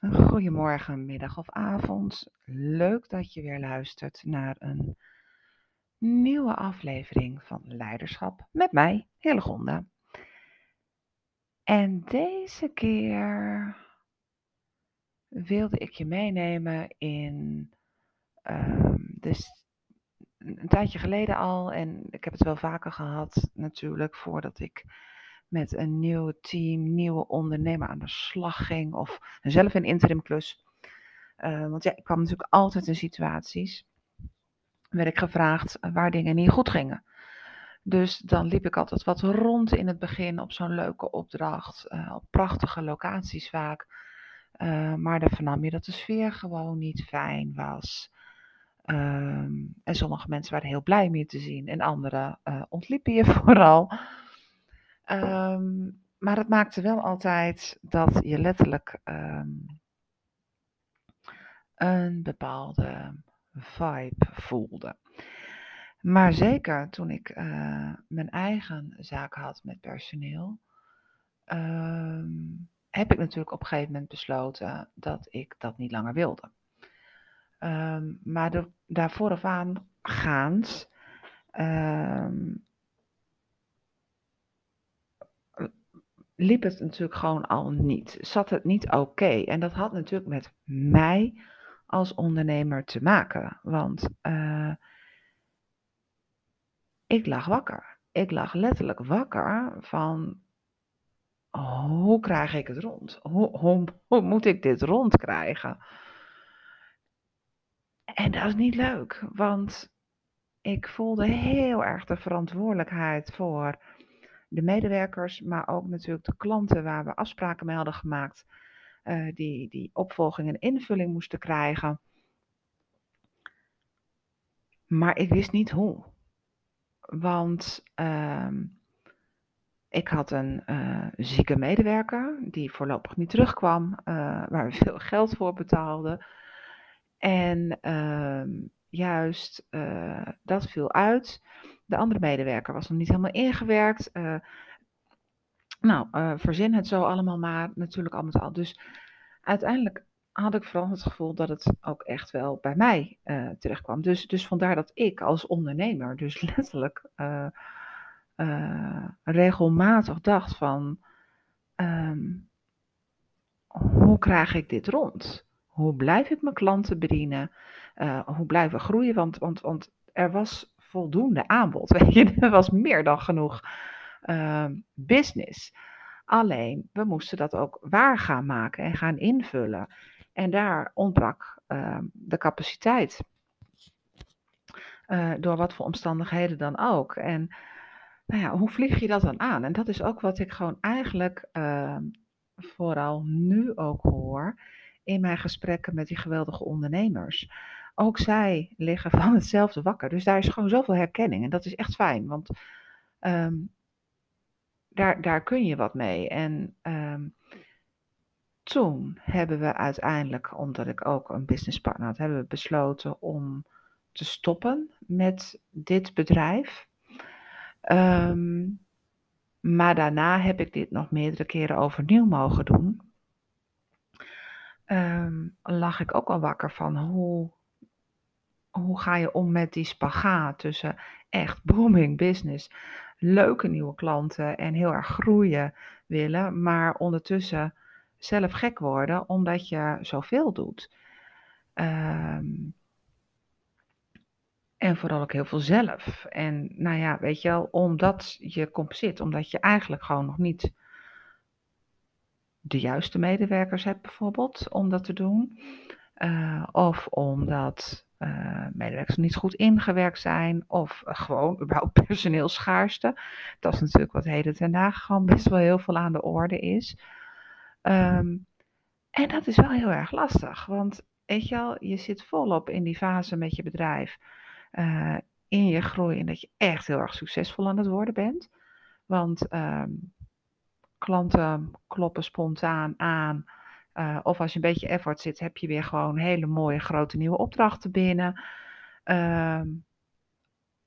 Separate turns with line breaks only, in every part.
Goedemorgen, middag of avond. Leuk dat je weer luistert naar een nieuwe aflevering van Leiderschap met mij, Hillegonda. En deze keer wilde ik je meenemen in ehm, dus een tijdje geleden al, en ik heb het wel vaker gehad natuurlijk, voordat ik met een nieuw team, nieuwe ondernemer aan de slag ging of zelf een interim klus. Uh, want ja, ik kwam natuurlijk altijd in situaties, werd ik gevraagd waar dingen niet goed gingen. Dus dan liep ik altijd wat rond in het begin op zo'n leuke opdracht, uh, op prachtige locaties vaak. Uh, maar dan vernam je dat de sfeer gewoon niet fijn was. Um, en sommige mensen waren heel blij mee te zien en anderen ontliepen je vooral. Um, maar het maakte wel altijd dat je letterlijk um, een bepaalde vibe voelde. Maar zeker toen ik uh, mijn eigen zaak had met personeel, um, heb ik natuurlijk op een gegeven moment besloten dat ik dat niet langer wilde. Maar daar um, liep het natuurlijk gewoon al niet. Zat het niet oké. En dat had natuurlijk met mij als ondernemer te maken. Want uh, ik lag wakker. Ik lag letterlijk wakker van hoe krijg ik het rond? Hoe, hoe, hoe moet ik dit rondkrijgen? En dat is niet leuk, want ik voelde heel erg de verantwoordelijkheid voor de medewerkers, maar ook natuurlijk de klanten waar we afspraken mee hadden gemaakt, uh, die, die opvolging en invulling moesten krijgen. Maar ik wist niet hoe. Want uh, ik had een uh, zieke medewerker die voorlopig niet terugkwam, uh, waar we veel geld voor betaalden. En ehm, juist dat viel uit. De andere medewerker was nog niet helemaal ingewerkt. Uh, nou, uh, verzin het zo allemaal maar, natuurlijk al met al. Dus uiteindelijk had ik vooral het gevoel dat het ook echt wel bij mij uh, terechtkwam. Dus, dus vandaar dat ik als ondernemer dus letterlijk regelmatig dacht van... Um, hoe krijg ik dit rond? Hoe blijf ik mijn klanten bedienen? Hoe blijven groeien? Want, want, want er was voldoende aanbod. Weet je, er was meer dan genoeg uh, business. Alleen, we moesten dat ook waar gaan maken en gaan invullen. En daar ontbrak uh, de capaciteit. Uh, door wat voor omstandigheden dan ook. En nou ja, hoe vlieg je dat dan aan? En dat is ook wat ik gewoon eigenlijk ehm, vooral nu ook hoor in mijn gesprekken met die geweldige ondernemers ook zij liggen van hetzelfde wakker. Dus daar is gewoon zoveel herkenning. En dat is echt fijn, want um, daar, daar kun je wat mee. En um, toen hebben we uiteindelijk, omdat ik ook een businesspartner had, hebben we besloten om te stoppen met dit bedrijf. Um, maar daarna heb ik dit nog meerdere keren overnieuw mogen doen. Um, lag ik ook al wakker van hoe hoe ga je om met die spagaat tussen echt booming business, leuke nieuwe klanten en heel erg groeien willen, maar ondertussen zelf gek worden omdat je zoveel doet. Um, en vooral ook heel veel zelf. En nou ja, weet je wel, omdat je compenseert, omdat je eigenlijk gewoon nog niet de juiste medewerkers hebt, bijvoorbeeld, om dat te doen. Uh, of omdat uh, medewerkers niet goed ingewerkt zijn of gewoon überhaupt personeelschaarste. Dat is natuurlijk wat heden ten dagen gewoon best wel heel veel aan de orde is. Um, en dat is wel heel erg lastig, want weet je wel, je zit volop in die fase met je bedrijf, uh, in je groei en dat je echt heel erg succesvol aan het worden bent. Want um, klanten kloppen spontaan aan. Uh, of als je een beetje effort zit, heb je weer gewoon hele mooie grote nieuwe opdrachten binnen. Uh,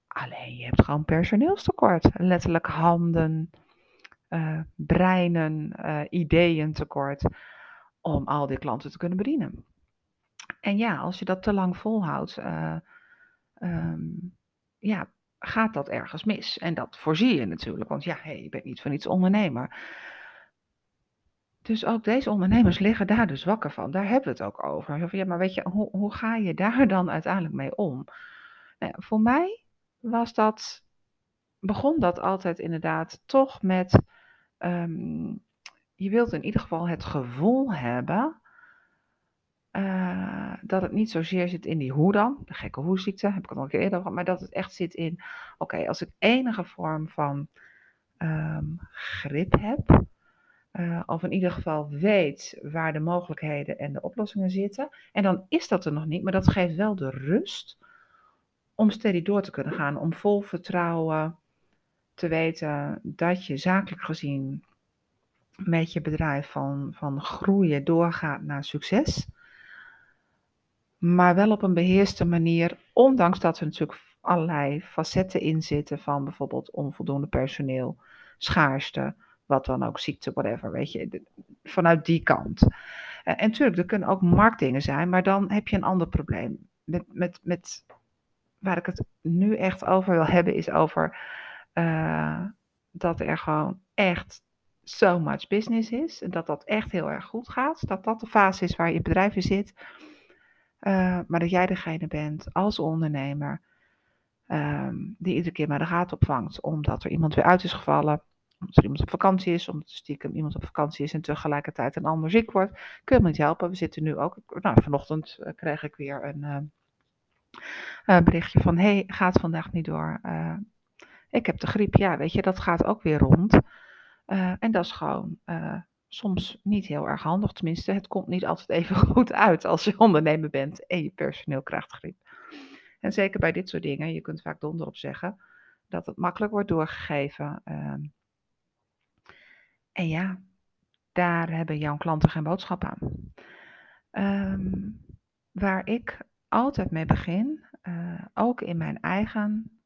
alleen je hebt gewoon personeelstekort. Letterlijk handen, uh, breinen, uh, ideeën tekort. om al die klanten te kunnen bedienen. En ja, als je dat te lang volhoudt, um, ja, gaat dat ergens mis. En dat voorzie je natuurlijk, want ja, je bent niet van iets ondernemer. Dus ook deze ondernemers liggen daar dus wakker van. Daar hebben we het ook over. Ja, maar weet je, hoe, hoe ga je daar dan uiteindelijk mee om? Nou, voor mij was dat, begon dat altijd inderdaad toch met, um, je wilt in ieder geval het gevoel hebben uh, dat het niet zozeer zit in die hoe dan, de gekke hoe-ziekte, heb ik het al een keer eerder gehad, maar dat het echt zit in, oké, als ik enige vorm van um, grip heb, uh, of in ieder geval weet waar de mogelijkheden en de oplossingen zitten, en dan is dat er nog niet, maar dat geeft wel de rust om steady door te kunnen gaan, om vol vertrouwen te weten dat je zakelijk gezien met je bedrijf van, van groeien doorgaat naar succes. Maar wel op een beheerste manier, ondanks dat er natuurlijk allerlei facetten in zitten van bijvoorbeeld onvoldoende personeel, schaarste, wat dan ook, ziekte, whatever, weet je, vanuit die kant. En, en natuurlijk, er kunnen ook marktdingen zijn, maar dan heb je een ander probleem. Met, met, met, waar ik het nu echt over wil hebben, is over uh, dat er gewoon echt so much business is. En dat dat echt heel erg goed gaat. Dat dat de fase is waar je bedrijf in zit. Uh, maar dat jij degene bent als ondernemer um, die iedere keer maar de gaten opvangt omdat er iemand weer uit is gevallen, er iemand op vakantie is, omdat stiekem iemand op vakantie is en tegelijkertijd een ander ziek wordt. Kun je me niet helpen? We zitten nu ook, nou vanochtend uh, kreeg ik weer een uh, berichtje van, hey, gaat vandaag niet door. ik heb de griep, ja weet je, dat gaat ook weer rond. en dat is gewoon soms niet heel erg handig. Tenminste, het komt niet altijd even goed uit als je ondernemer bent en je personeel krijgt griep. En zeker bij dit soort dingen, je kunt vaak donder op zeggen, dat het makkelijk wordt doorgegeven. En ja, daar hebben jouw klanten geen boodschap aan. Ehm, waar ik altijd mee begin, uh, ook in mijn eigen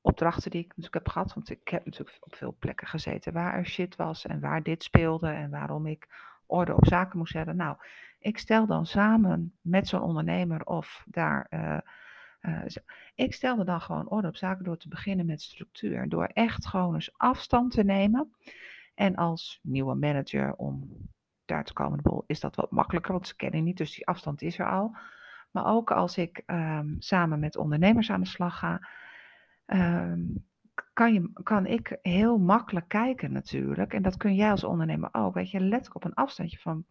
opdrachten die ik natuurlijk heb gehad. Want ik heb natuurlijk op veel plekken gezeten waar er shit was en waar dit speelde en waarom ik orde op zaken moest zetten. Nou, ik stel dan samen met zo'n ondernemer of daar. Uh, uh, ik stelde dan gewoon orde op zaken door te beginnen met structuur. Door echt gewoon eens afstand te nemen. En als nieuwe manager om daar te komen, is dat wat makkelijker, want ze kennen niet, dus die afstand is er al. Maar ook als ik um, samen met ondernemers aan de slag ga, um, kan, je, kan ik heel makkelijk kijken natuurlijk. En dat kun jij als ondernemer ook. Weet je, let op een afstandje van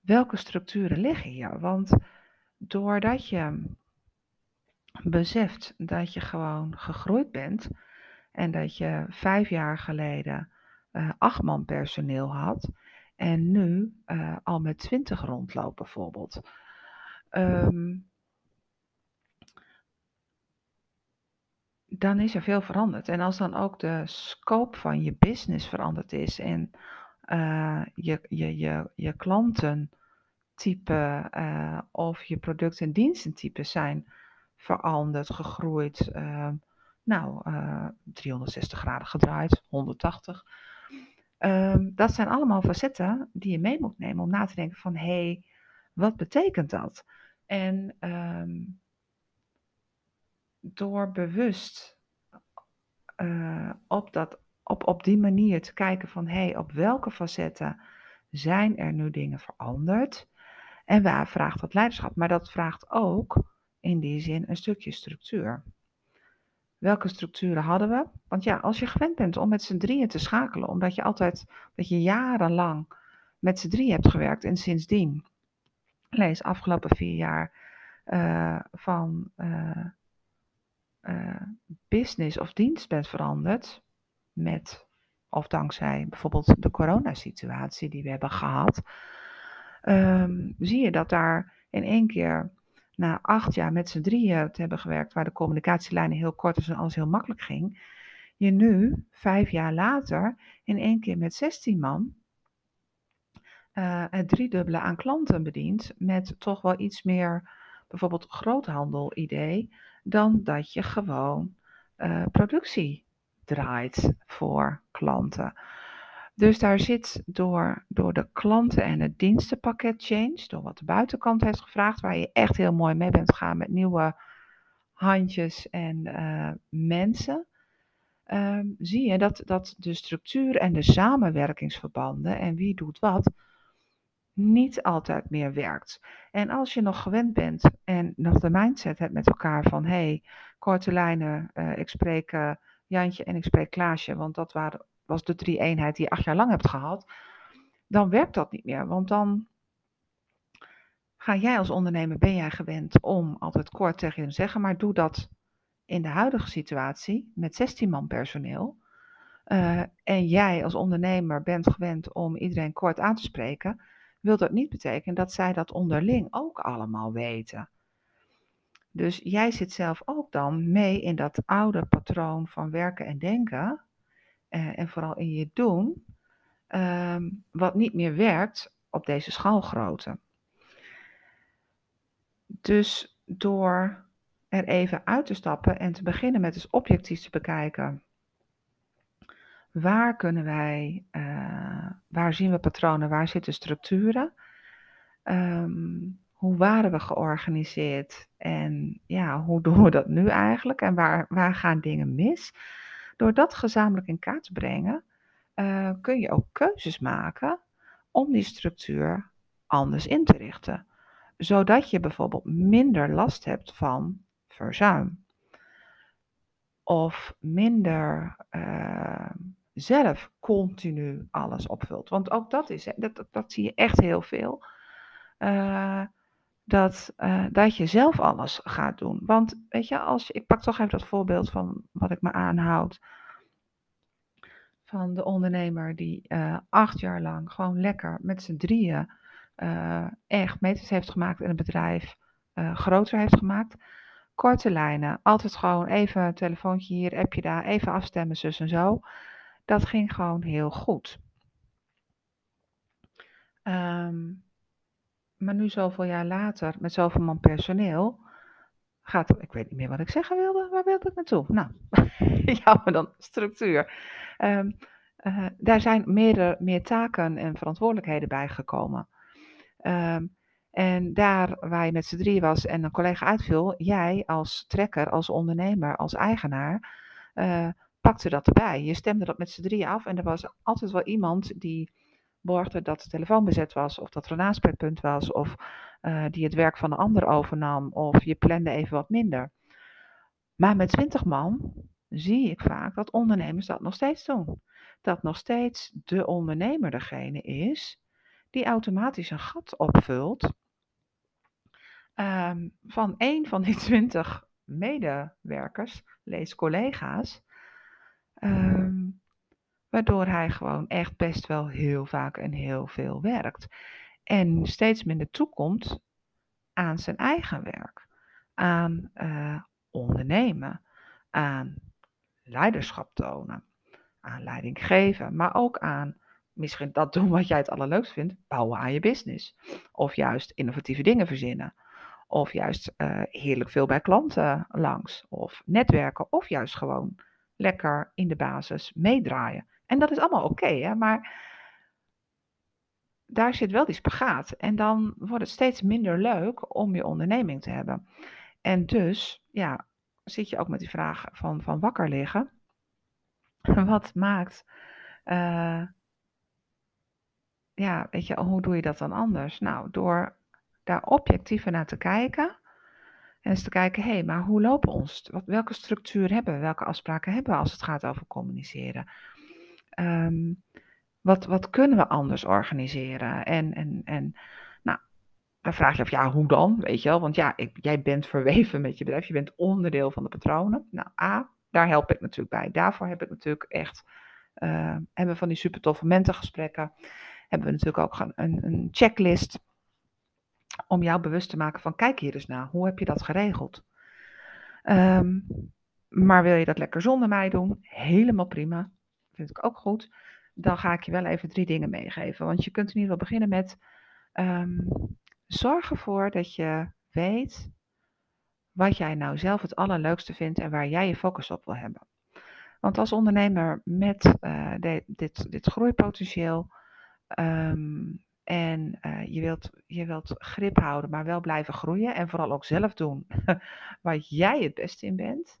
welke structuren liggen hier. Want doordat je beseft dat je gewoon gegroeid bent en dat je vijf jaar geleden uh, acht man personeel had en nu uh, al met twintig rondloopt bijvoorbeeld. Um, dan is er veel veranderd. En als dan ook de scope van je business veranderd is en uh, je, je, je, je klantentype uh, of je product- en dienstentype zijn veranderd, gegroeid, nou, 360 graden gedraaid, 180. Um, dat zijn allemaal facetten die je mee moet nemen om na te denken van, hé, hey, wat betekent dat? En um, door bewust uh, op, dat, op, op die manier te kijken van hé, hey, op welke facetten zijn er nu dingen veranderd? En waar vraagt dat leiderschap? Maar dat vraagt ook in die zin een stukje structuur. Welke structuren hadden we? Want ja, als je gewend bent om met z'n drieën te schakelen, omdat je altijd, dat je jarenlang met z'n drieën hebt gewerkt en sindsdien, lees afgelopen vier jaar, uh, van uh, uh, business of dienst bent veranderd met of dankzij bijvoorbeeld de coronasituatie die we hebben gehad, um, zie je dat daar in één keer na acht jaar met z'n drieën te hebben gewerkt, waar de communicatielijnen heel kort is en alles heel makkelijk ging, je nu, vijf jaar later, in één keer met 16 man uh, het driedubbele aan klanten bedient, met toch wel iets meer bijvoorbeeld groothandel idee, dan dat je gewoon uh, productie draait voor klanten. Dus daar zit door, door de klanten en het dienstenpakket change, door wat de buitenkant heeft gevraagd, waar je echt heel mooi mee bent gegaan met nieuwe handjes en uh, mensen, um, zie je dat, dat de structuur en de samenwerkingsverbanden en wie doet wat niet altijd meer werkt. En als je nog gewend bent en nog de mindset hebt met elkaar van hé, hey, korte lijnen, uh, ik spreek uh, Jantje en ik spreek Klaasje, want dat waren, was de drie eenheid die je acht jaar lang hebt gehad, dan werkt dat niet meer. Want dan ga jij als ondernemer, ben jij gewend om altijd kort tegen je te zeggen, maar doe dat in de huidige situatie met 16 man personeel. Uh, en jij als ondernemer bent gewend om iedereen kort aan te spreken, wil dat niet betekenen dat zij dat onderling ook allemaal weten. Dus jij zit zelf ook dan mee in dat oude patroon van werken en denken, uh, en vooral in je doen, uh, wat niet meer werkt op deze schaalgrootte. Dus door er even uit te stappen en te beginnen met eens objectief te bekijken. Waar kunnen wij, uh, waar zien we patronen, waar zitten structuren? Um, hoe waren we georganiseerd en ja, hoe doen we dat nu eigenlijk en waar, waar gaan dingen mis? Door dat gezamenlijk in kaart te brengen, uh, kun je ook keuzes maken om die structuur anders in te richten zodat je bijvoorbeeld minder last hebt van verzuim. Of minder uh, zelf continu alles opvult. Want ook dat is, dat, dat, dat zie je echt heel veel. Uh, dat, uh, dat je zelf alles gaat doen. Want weet je, als ik pak toch even dat voorbeeld van wat ik me aanhoud. Van de ondernemer die acht jaar lang gewoon lekker met z'n drieën uh, echt meters heeft gemaakt en het bedrijf groter heeft gemaakt. Korte lijnen, altijd gewoon even een telefoontje hier, appje daar, even afstemmen, zus en zo. Dat ging gewoon heel goed. Um, maar nu zoveel jaar later, met zoveel man personeel, gaat, ik weet niet meer wat ik zeggen wilde, waar wilde ik naartoe? Nou, jammer dan, structuur. Um, uh, daar zijn meer, meer taken en verantwoordelijkheden bijgekomen. Um, en daar waar je met z'n drie was en een collega uitviel, jij als trekker, als ondernemer, als eigenaar, uh, pakte dat erbij. Je stemde dat met z'n drie af en er was altijd wel iemand die borgde dat de telefoon bezet was, of dat er een aanspreekpunt was, of uh, die het werk van de ander overnam, of je plande even wat minder. Maar met twintig man zie ik vaak dat ondernemers dat nog steeds doen. Dat nog steeds de ondernemer degene is die automatisch een gat opvult um, van een van die twintig medewerkers, lees collega's, um, waardoor hij gewoon echt best wel heel vaak en heel veel werkt. En steeds minder toekomt aan zijn eigen werk, aan uh, ondernemen, aan leiderschap tonen, aan leiding geven, maar ook aan misschien dat doen wat jij het allerleukst vindt, bouwen aan je business. Of juist innovatieve dingen verzinnen. Of juist uh, heerlijk veel bij klanten langs. Of netwerken. Of juist gewoon lekker in de basis meedraaien. En dat is allemaal oké, maar daar zit wel die spagaat. En dan wordt het steeds minder leuk om je onderneming te hebben. En dus, ja, zit je ook met die vraag van, van wakker liggen. Wat maakt uh, ja, weet je, hoe doe je dat dan anders? Nou, door daar objectiever naar te kijken. En eens te kijken, hé, hey, maar hoe lopen ons? Wat, welke structuur hebben we? Welke afspraken hebben we als het gaat over communiceren? Um, wat, wat kunnen we anders organiseren? En, en, en nou, dan vraag je af, ja, hoe dan? Weet je wel? Want ja, ik, jij bent verweven met je bedrijf. Je bent onderdeel van de patronen. Nou, A, daar help ik natuurlijk bij. Daarvoor heb ik natuurlijk echt, uh, hebben van die super toffe mentorgesprekken hebben we natuurlijk ook een, een checklist om jou bewust te maken van kijk hier eens naar, hoe heb je dat geregeld? Um, maar wil je dat lekker zonder mij doen? Helemaal prima, vind ik ook goed. Dan ga ik je wel even drie dingen meegeven. Want je kunt in ieder geval beginnen met um, zorg ervoor dat je weet wat jij nou zelf het allerleukste vindt en waar jij je focus op wil hebben. Want als ondernemer met uh, dit, dit groeipotentieel ehm, en uh, je, wilt, je wilt grip houden, maar wel blijven groeien en vooral ook zelf doen waar jij het beste in bent,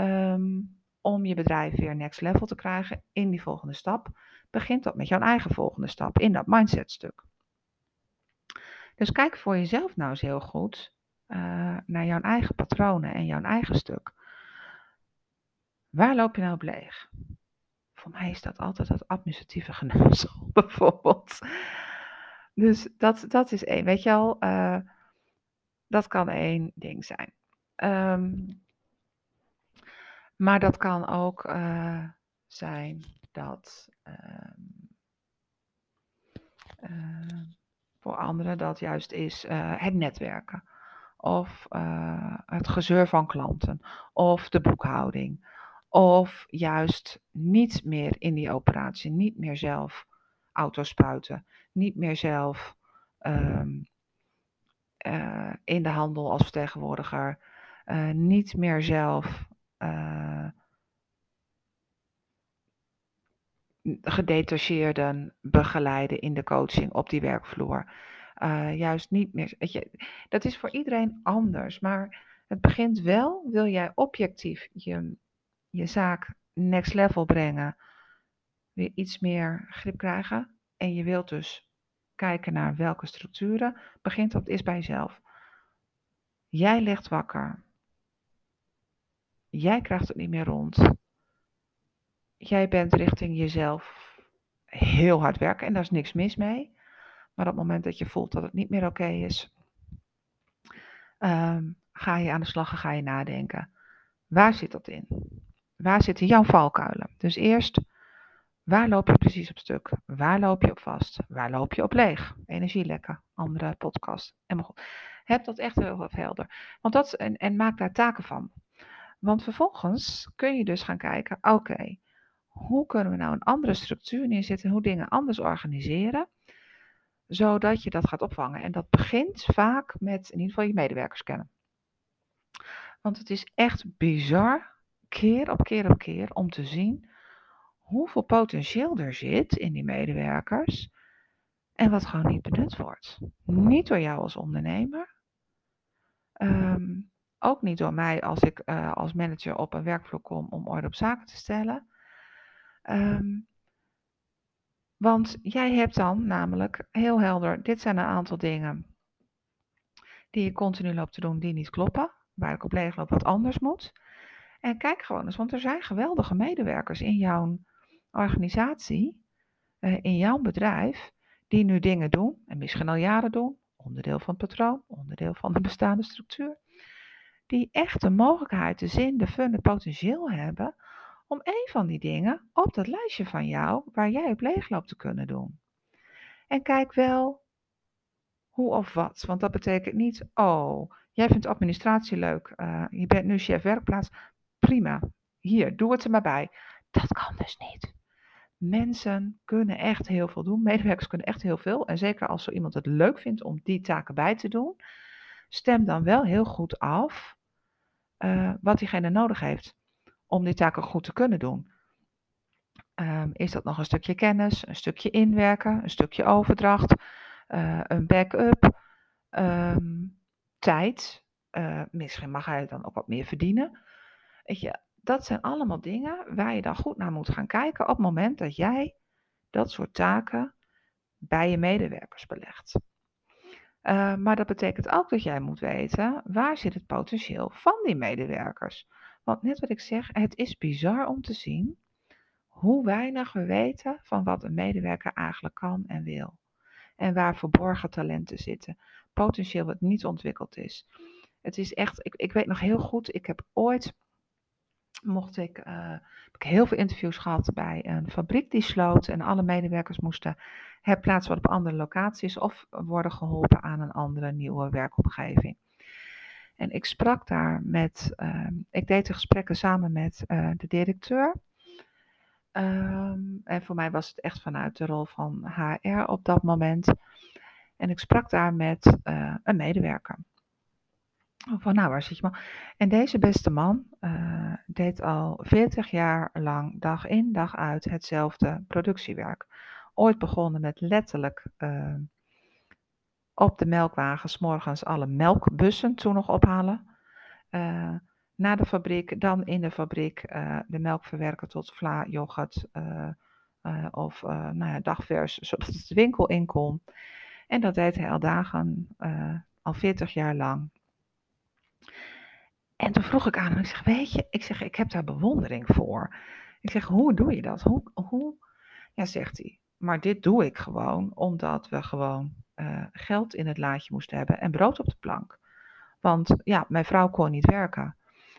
um, om je bedrijf weer next level te krijgen in die volgende stap, begint dat met jouw eigen volgende stap in dat mindset stuk. Dus kijk voor jezelf nou eens heel goed uh, naar jouw eigen patronen en jouw eigen stuk. Waar loop je nou op leeg? Voor mij is dat altijd dat administratieve geneuzel, bijvoorbeeld. Dus dat, dat is één, weet je al, uh, dat kan één ding zijn. Um, maar dat kan ook uh, zijn dat uh, voor anderen dat juist is het netwerken. Of het gezeur van klanten. Of de boekhouding. Of juist niet meer in die operatie, niet meer zelf autospuiten, niet meer zelf uh, in de handel als vertegenwoordiger, niet meer zelf uh, gedetacheerden begeleiden in de coaching op die werkvloer. juist niet meer. Weet je, dat is voor iedereen anders, maar het begint wel, wil jij objectief je je zaak next level brengen, weer iets meer grip krijgen. En je wilt dus kijken naar welke structuren, begint dat is bij jezelf. Jij ligt wakker. Jij krijgt het niet meer rond. Jij bent richting jezelf heel hard werken en daar is niks mis mee. Maar op het moment dat je voelt dat het niet meer oké is, um, ga je aan de slag en ga je nadenken. Waar zit dat in? waar zitten jouw valkuilen? Dus eerst, waar loop je precies op stuk? Waar loop je op vast? Waar loop je op leeg? Energielekken, andere podcast. En heb dat echt heel helder. Want dat, en, en maak daar taken van. Want vervolgens kun je dus gaan kijken, oké, hoe kunnen we nou een andere structuur neerzetten, hoe dingen anders organiseren, zodat je dat gaat opvangen. En dat begint vaak met in ieder geval je medewerkers kennen. Want het is echt bizar keer op keer op keer om te zien hoeveel potentieel er zit in die medewerkers en wat gewoon niet benut wordt. Niet door jou als ondernemer, ehm, ook niet door mij als ik uh, als manager op een werkvloer kom om orde op zaken te stellen. Um, want jij hebt dan namelijk heel helder, dit zijn een aantal dingen die je continu loopt te doen die niet kloppen, waar ik op leeg loop wat anders moet. En kijk gewoon eens, want er zijn geweldige medewerkers in jouw organisatie, eh, in jouw bedrijf, die nu dingen doen, en misschien al jaren doen, onderdeel van het patroon, onderdeel van de bestaande structuur, die echt de mogelijkheid, de zin, de fun, het potentieel hebben om een van die dingen op dat lijstje van jou, waar jij op leegloopt, te kunnen doen. En kijk wel hoe of wat, want dat betekent niet, oh, jij vindt administratie leuk, uh, je bent nu chef werkplaats, prima. Hier, doe het er maar bij. Dat kan dus niet. Mensen kunnen echt heel veel doen. Medewerkers kunnen echt heel veel. En zeker als zo iemand het leuk vindt om die taken bij te doen, stem dan wel heel goed af uh, wat diegene nodig heeft om die taken goed te kunnen doen. Um, is dat nog een stukje kennis, een stukje inwerken, een stukje overdracht, uh, een backup, um, tijd. Uh, misschien mag hij dan ook wat meer verdienen. Weet je, dat zijn allemaal dingen waar je dan goed naar moet gaan kijken op het moment dat jij dat soort taken bij je medewerkers belegt. Uh, maar dat betekent ook dat jij moet weten waar zit het potentieel van die medewerkers. Want net wat ik zeg, het is bizar om te zien hoe weinig we weten van wat een medewerker eigenlijk kan en wil. En waar verborgen talenten zitten. Potentieel wat niet ontwikkeld is. Het is echt, ik, ik weet nog heel goed, ik heb ooit mocht ik, uh, heb ik heel veel interviews gehad bij een fabriek die sloot en alle medewerkers moesten herplaatst worden op andere locaties of worden geholpen aan een andere nieuwe werkomgeving. En ik sprak daar met, uh, ik deed de gesprekken samen met uh, de directeur. Um, en voor mij was het echt vanuit de rol van HR op dat moment. En ik sprak daar met een medewerker. Van nou, waar zit je man? En deze beste man uh, deed al 40 jaar lang dag in dag uit hetzelfde productiewerk. Ooit begonnen met letterlijk uh, op de melkwagens morgens alle melkbussen toen nog ophalen. Uh, naar de fabriek, dan in de fabriek de melk verwerken tot vla, yoghurt of nou ja, dagvers, zodat het winkel in kon. En dat deed hij al dagen, al 40 jaar lang. En toen vroeg ik aan hem, ik zeg, weet je, ik zeg, ik heb daar bewondering voor. Ik zeg, hoe doe je dat? Hoe, hoe? Ja, zegt hij, maar dit doe ik gewoon omdat we gewoon uh, geld in het laadje moesten hebben en brood op de plank. Want ja, mijn vrouw kon niet werken.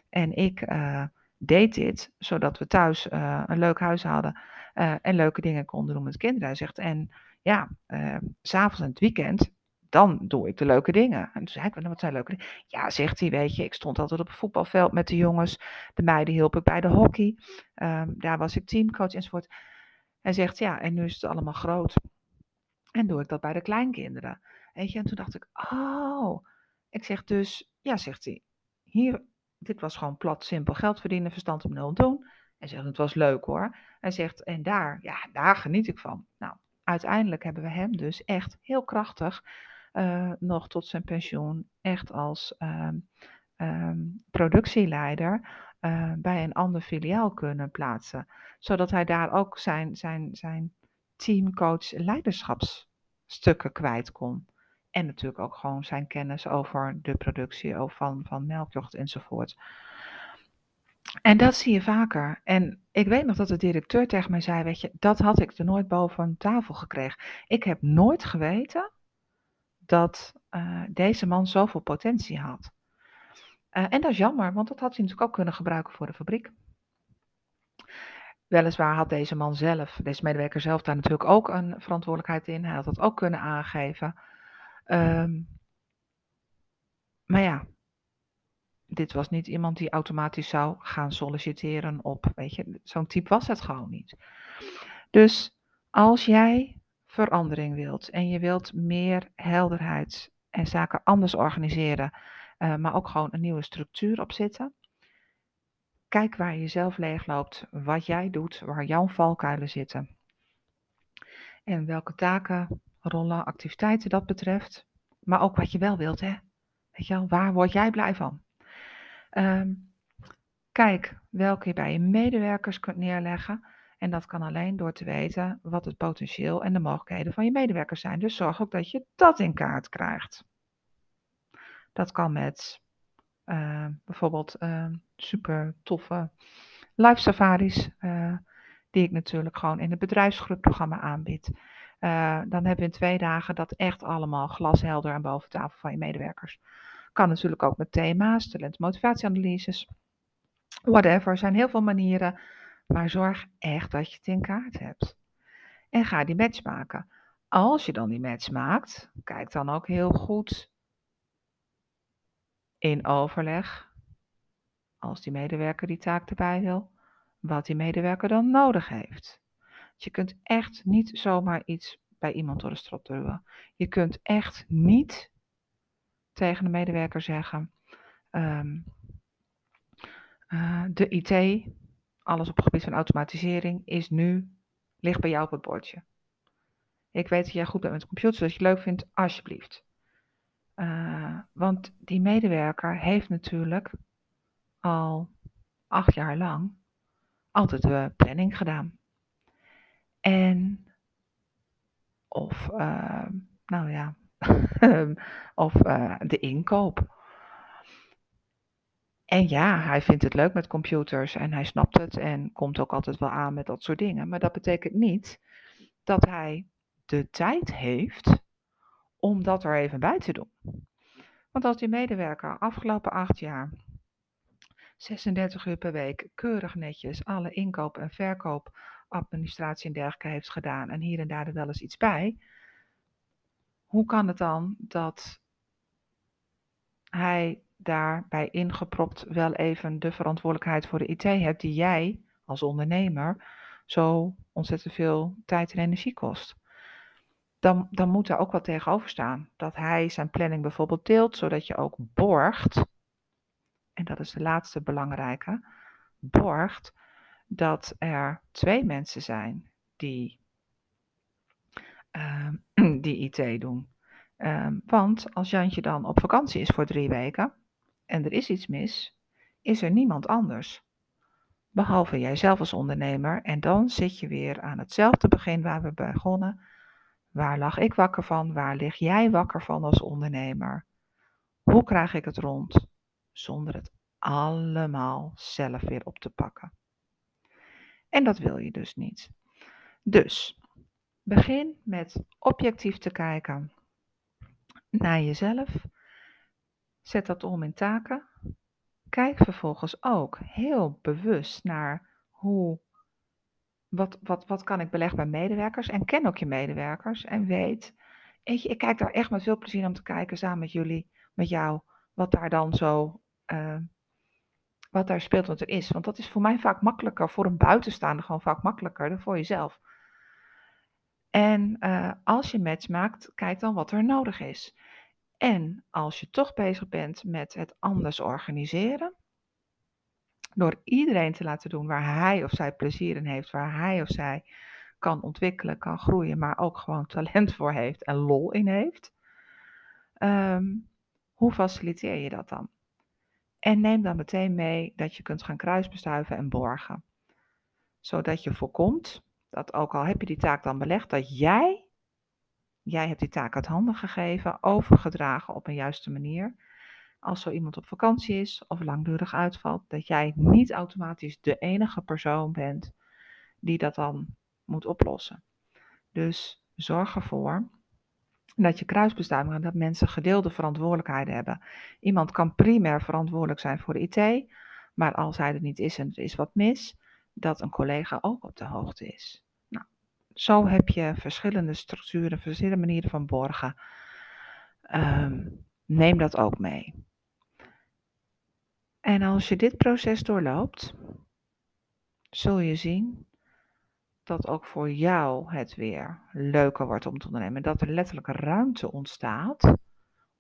En ik uh, deed dit zodat we thuis uh, een leuk huis hadden en leuke dingen konden doen met kinderen. Hij zegt, en ja, s'avonds en het weekend dan doe ik de leuke dingen. En toen zei ik, wat zijn leuke dingen? Ja, zegt hij, weet je, ik stond altijd op het voetbalveld met de jongens. De meiden hielp ik bij de hockey. Um, daar was ik teamcoach enzovoort. Hij zegt, ja, en nu is het allemaal groot. En doe ik dat bij de kleinkinderen. Weet je, en toen dacht ik, oh. Ik zeg dus, ja, zegt hij, hier, dit was gewoon plat, simpel geld verdienen, verstand op nul doen. Hij zegt, het was leuk hoor. Hij zegt, en daar, ja, daar geniet ik van. Nou, uiteindelijk hebben we hem dus echt heel krachtig uh, nog tot zijn pensioen echt als um, productieleider uh, bij een ander filiaal kunnen plaatsen. Zodat hij daar ook zijn, zijn, zijn teamcoach leiderschapsstukken kwijt kon. En natuurlijk ook gewoon zijn kennis over de productie van, van melkjocht enzovoort. En dat zie je vaker. En ik weet nog dat de directeur tegen mij zei: Weet je, dat had ik er nooit boven tafel gekregen. Ik heb nooit geweten dat uh, deze man zoveel potentie had. Uh, en dat is jammer, want dat had hij natuurlijk ook kunnen gebruiken voor de fabriek. Weliswaar had deze man zelf, deze medewerker zelf, daar natuurlijk ook een verantwoordelijkheid in. Hij had dat ook kunnen aangeven. Um, maar ja, dit was niet iemand die automatisch zou gaan solliciteren op, weet je, zo'n type was het gewoon niet. Dus als jij verandering wilt en je wilt meer helderheid en zaken anders organiseren, uh, maar ook gewoon een nieuwe structuur op zitten. Kijk waar je zelf leegloopt, wat jij doet, waar jouw valkuilen zitten. En welke taken, rollen, activiteiten dat betreft. Maar ook wat je wel wilt, hè. Weet je wel, waar word jij blij van? Um, kijk welke je bij je medewerkers kunt neerleggen. En dat kan alleen door te weten wat het potentieel en de mogelijkheden van je medewerkers zijn. Dus zorg ook dat je dat in kaart krijgt. Dat kan met uh, bijvoorbeeld uh, super toffe live safaris, uh, die ik natuurlijk gewoon in het bedrijfsgroepprogramma aanbied. dan hebben we in twee dagen dat echt allemaal glashelder aan boven tafel van je medewerkers. Kan natuurlijk ook met thema's, talent- motivatieanalyses, whatever. Er zijn heel veel manieren maar zorg echt dat je het in kaart hebt. En ga die match maken. Als je dan die match maakt, kijk dan ook heel goed in overleg, als die medewerker die taak erbij wil, wat die medewerker dan nodig heeft. Je kunt echt niet zomaar iets bij iemand door de strot duwen. Je kunt echt niet tegen de medewerker zeggen: um, uh, de IT alles op het gebied van automatisering is nu, ligt bij jou op het bordje. Ik weet dat jij goed bent met computers, dat je het leuk vindt, alsjeblieft. Uh, want die medewerker heeft natuurlijk al acht jaar lang altijd de planning gedaan. En, of, uh, nou ja, of de inkoop. En ja, hij vindt het leuk met computers en hij snapt het en komt ook altijd wel aan met dat soort dingen. Maar dat betekent niet dat hij de tijd heeft om dat er even bij te doen. Want als die medewerker afgelopen acht jaar 36 uur per week keurig netjes alle inkoop- en verkoopadministratie en dergelijke heeft gedaan en hier en daar er wel eens iets bij, hoe kan het dan dat hij daarbij ingepropt wel even de verantwoordelijkheid voor de IT hebt die jij als ondernemer zo ontzettend veel tijd en energie kost. Dan, dan moet er ook wat tegenover staan. Dat hij zijn planning bijvoorbeeld deelt, zodat je ook borgt en dat is de laatste belangrijke, borgt dat er twee mensen zijn die, uh, die IT doen. Um, want als Jantje dan op vakantie is voor drie weken en er is iets mis, is er niemand anders. Behalve jijzelf als ondernemer. En dan zit je weer aan hetzelfde begin waar we begonnen. Waar lag ik wakker van? Waar lig jij wakker van als ondernemer? Hoe krijg ik het rond? Zonder het allemaal zelf weer op te pakken. En dat wil je dus niet. Dus begin met objectief te kijken naar jezelf. Zet dat om in taken. Kijk vervolgens ook heel bewust naar hoe, wat, wat, wat kan ik beleggen bij medewerkers. En ken ook je medewerkers en weet, weet je, ik kijk daar echt met veel plezier om te kijken samen met jullie, met jou, wat daar dan zo, uh, wat daar speelt wat er is. Want dat is voor mij vaak makkelijker, voor een buitenstaander gewoon vaak makkelijker dan voor jezelf. En uh, als je match maakt, kijk dan wat er nodig is. En als je toch bezig bent met het anders organiseren, door iedereen te laten doen waar hij of zij plezier in heeft, waar hij of zij kan ontwikkelen, kan groeien, maar ook gewoon talent voor heeft en lol in heeft, um, hoe faciliteer je dat dan? En neem dan meteen mee dat je kunt gaan kruisbestuiven en borgen. Zodat je voorkomt dat ook al heb je die taak dan belegd, dat jij Jij hebt die taak uit handen gegeven, overgedragen op een juiste manier. Als zo iemand op vakantie is of langdurig uitvalt, dat jij niet automatisch de enige persoon bent die dat dan moet oplossen. Dus zorg ervoor dat je kruisbestuiving dat mensen gedeelde verantwoordelijkheden hebben. Iemand kan primair verantwoordelijk zijn voor de IT, maar als hij er niet is en er is wat mis, dat een collega ook op de hoogte is. Zo heb je verschillende structuren, verschillende manieren van borgen. Ehm, neem dat ook mee. En als je dit proces doorloopt, zul je zien dat ook voor jou het weer leuker wordt om te ondernemen. Dat er letterlijk ruimte ontstaat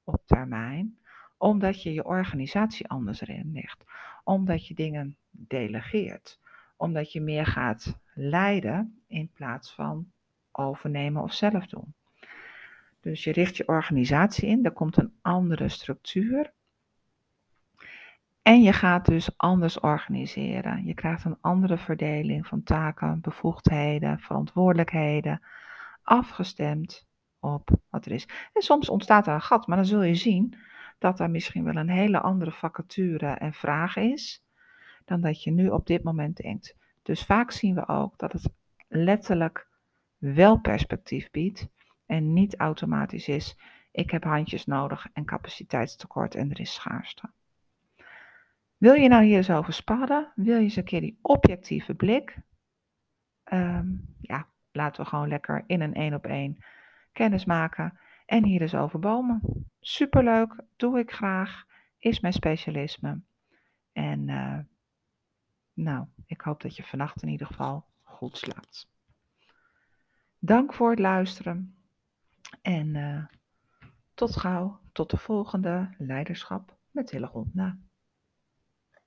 op termijn, omdat je je organisatie anders ligt. Omdat je dingen delegeert omdat je meer gaat leiden in plaats van overnemen of zelf doen. Dus je richt je organisatie in, er komt een andere structuur. En je gaat dus anders organiseren. Je krijgt een andere verdeling van taken, bevoegdheden, verantwoordelijkheden, afgestemd op wat er is. En soms ontstaat er een gat, maar dan zul je zien dat er misschien wel een hele andere vacature en vraag is dan dat je nu op dit moment denkt. Dus vaak zien we ook dat het letterlijk wel perspectief biedt en niet automatisch is, ik heb handjes nodig en capaciteitstekort en er is schaarste. Wil je nou hier eens over spadden? Wil je eens een keer die objectieve blik? Um, ja, laten we gewoon lekker in een één op één kennis maken en hier eens over bomen. Superleuk, doe ik graag, is mijn specialisme. En uh, nou, ik hoop dat je vannacht in ieder geval goed slaapt. Dank voor het luisteren en uh, tot gauw, tot de volgende leiderschap met Hillegonda.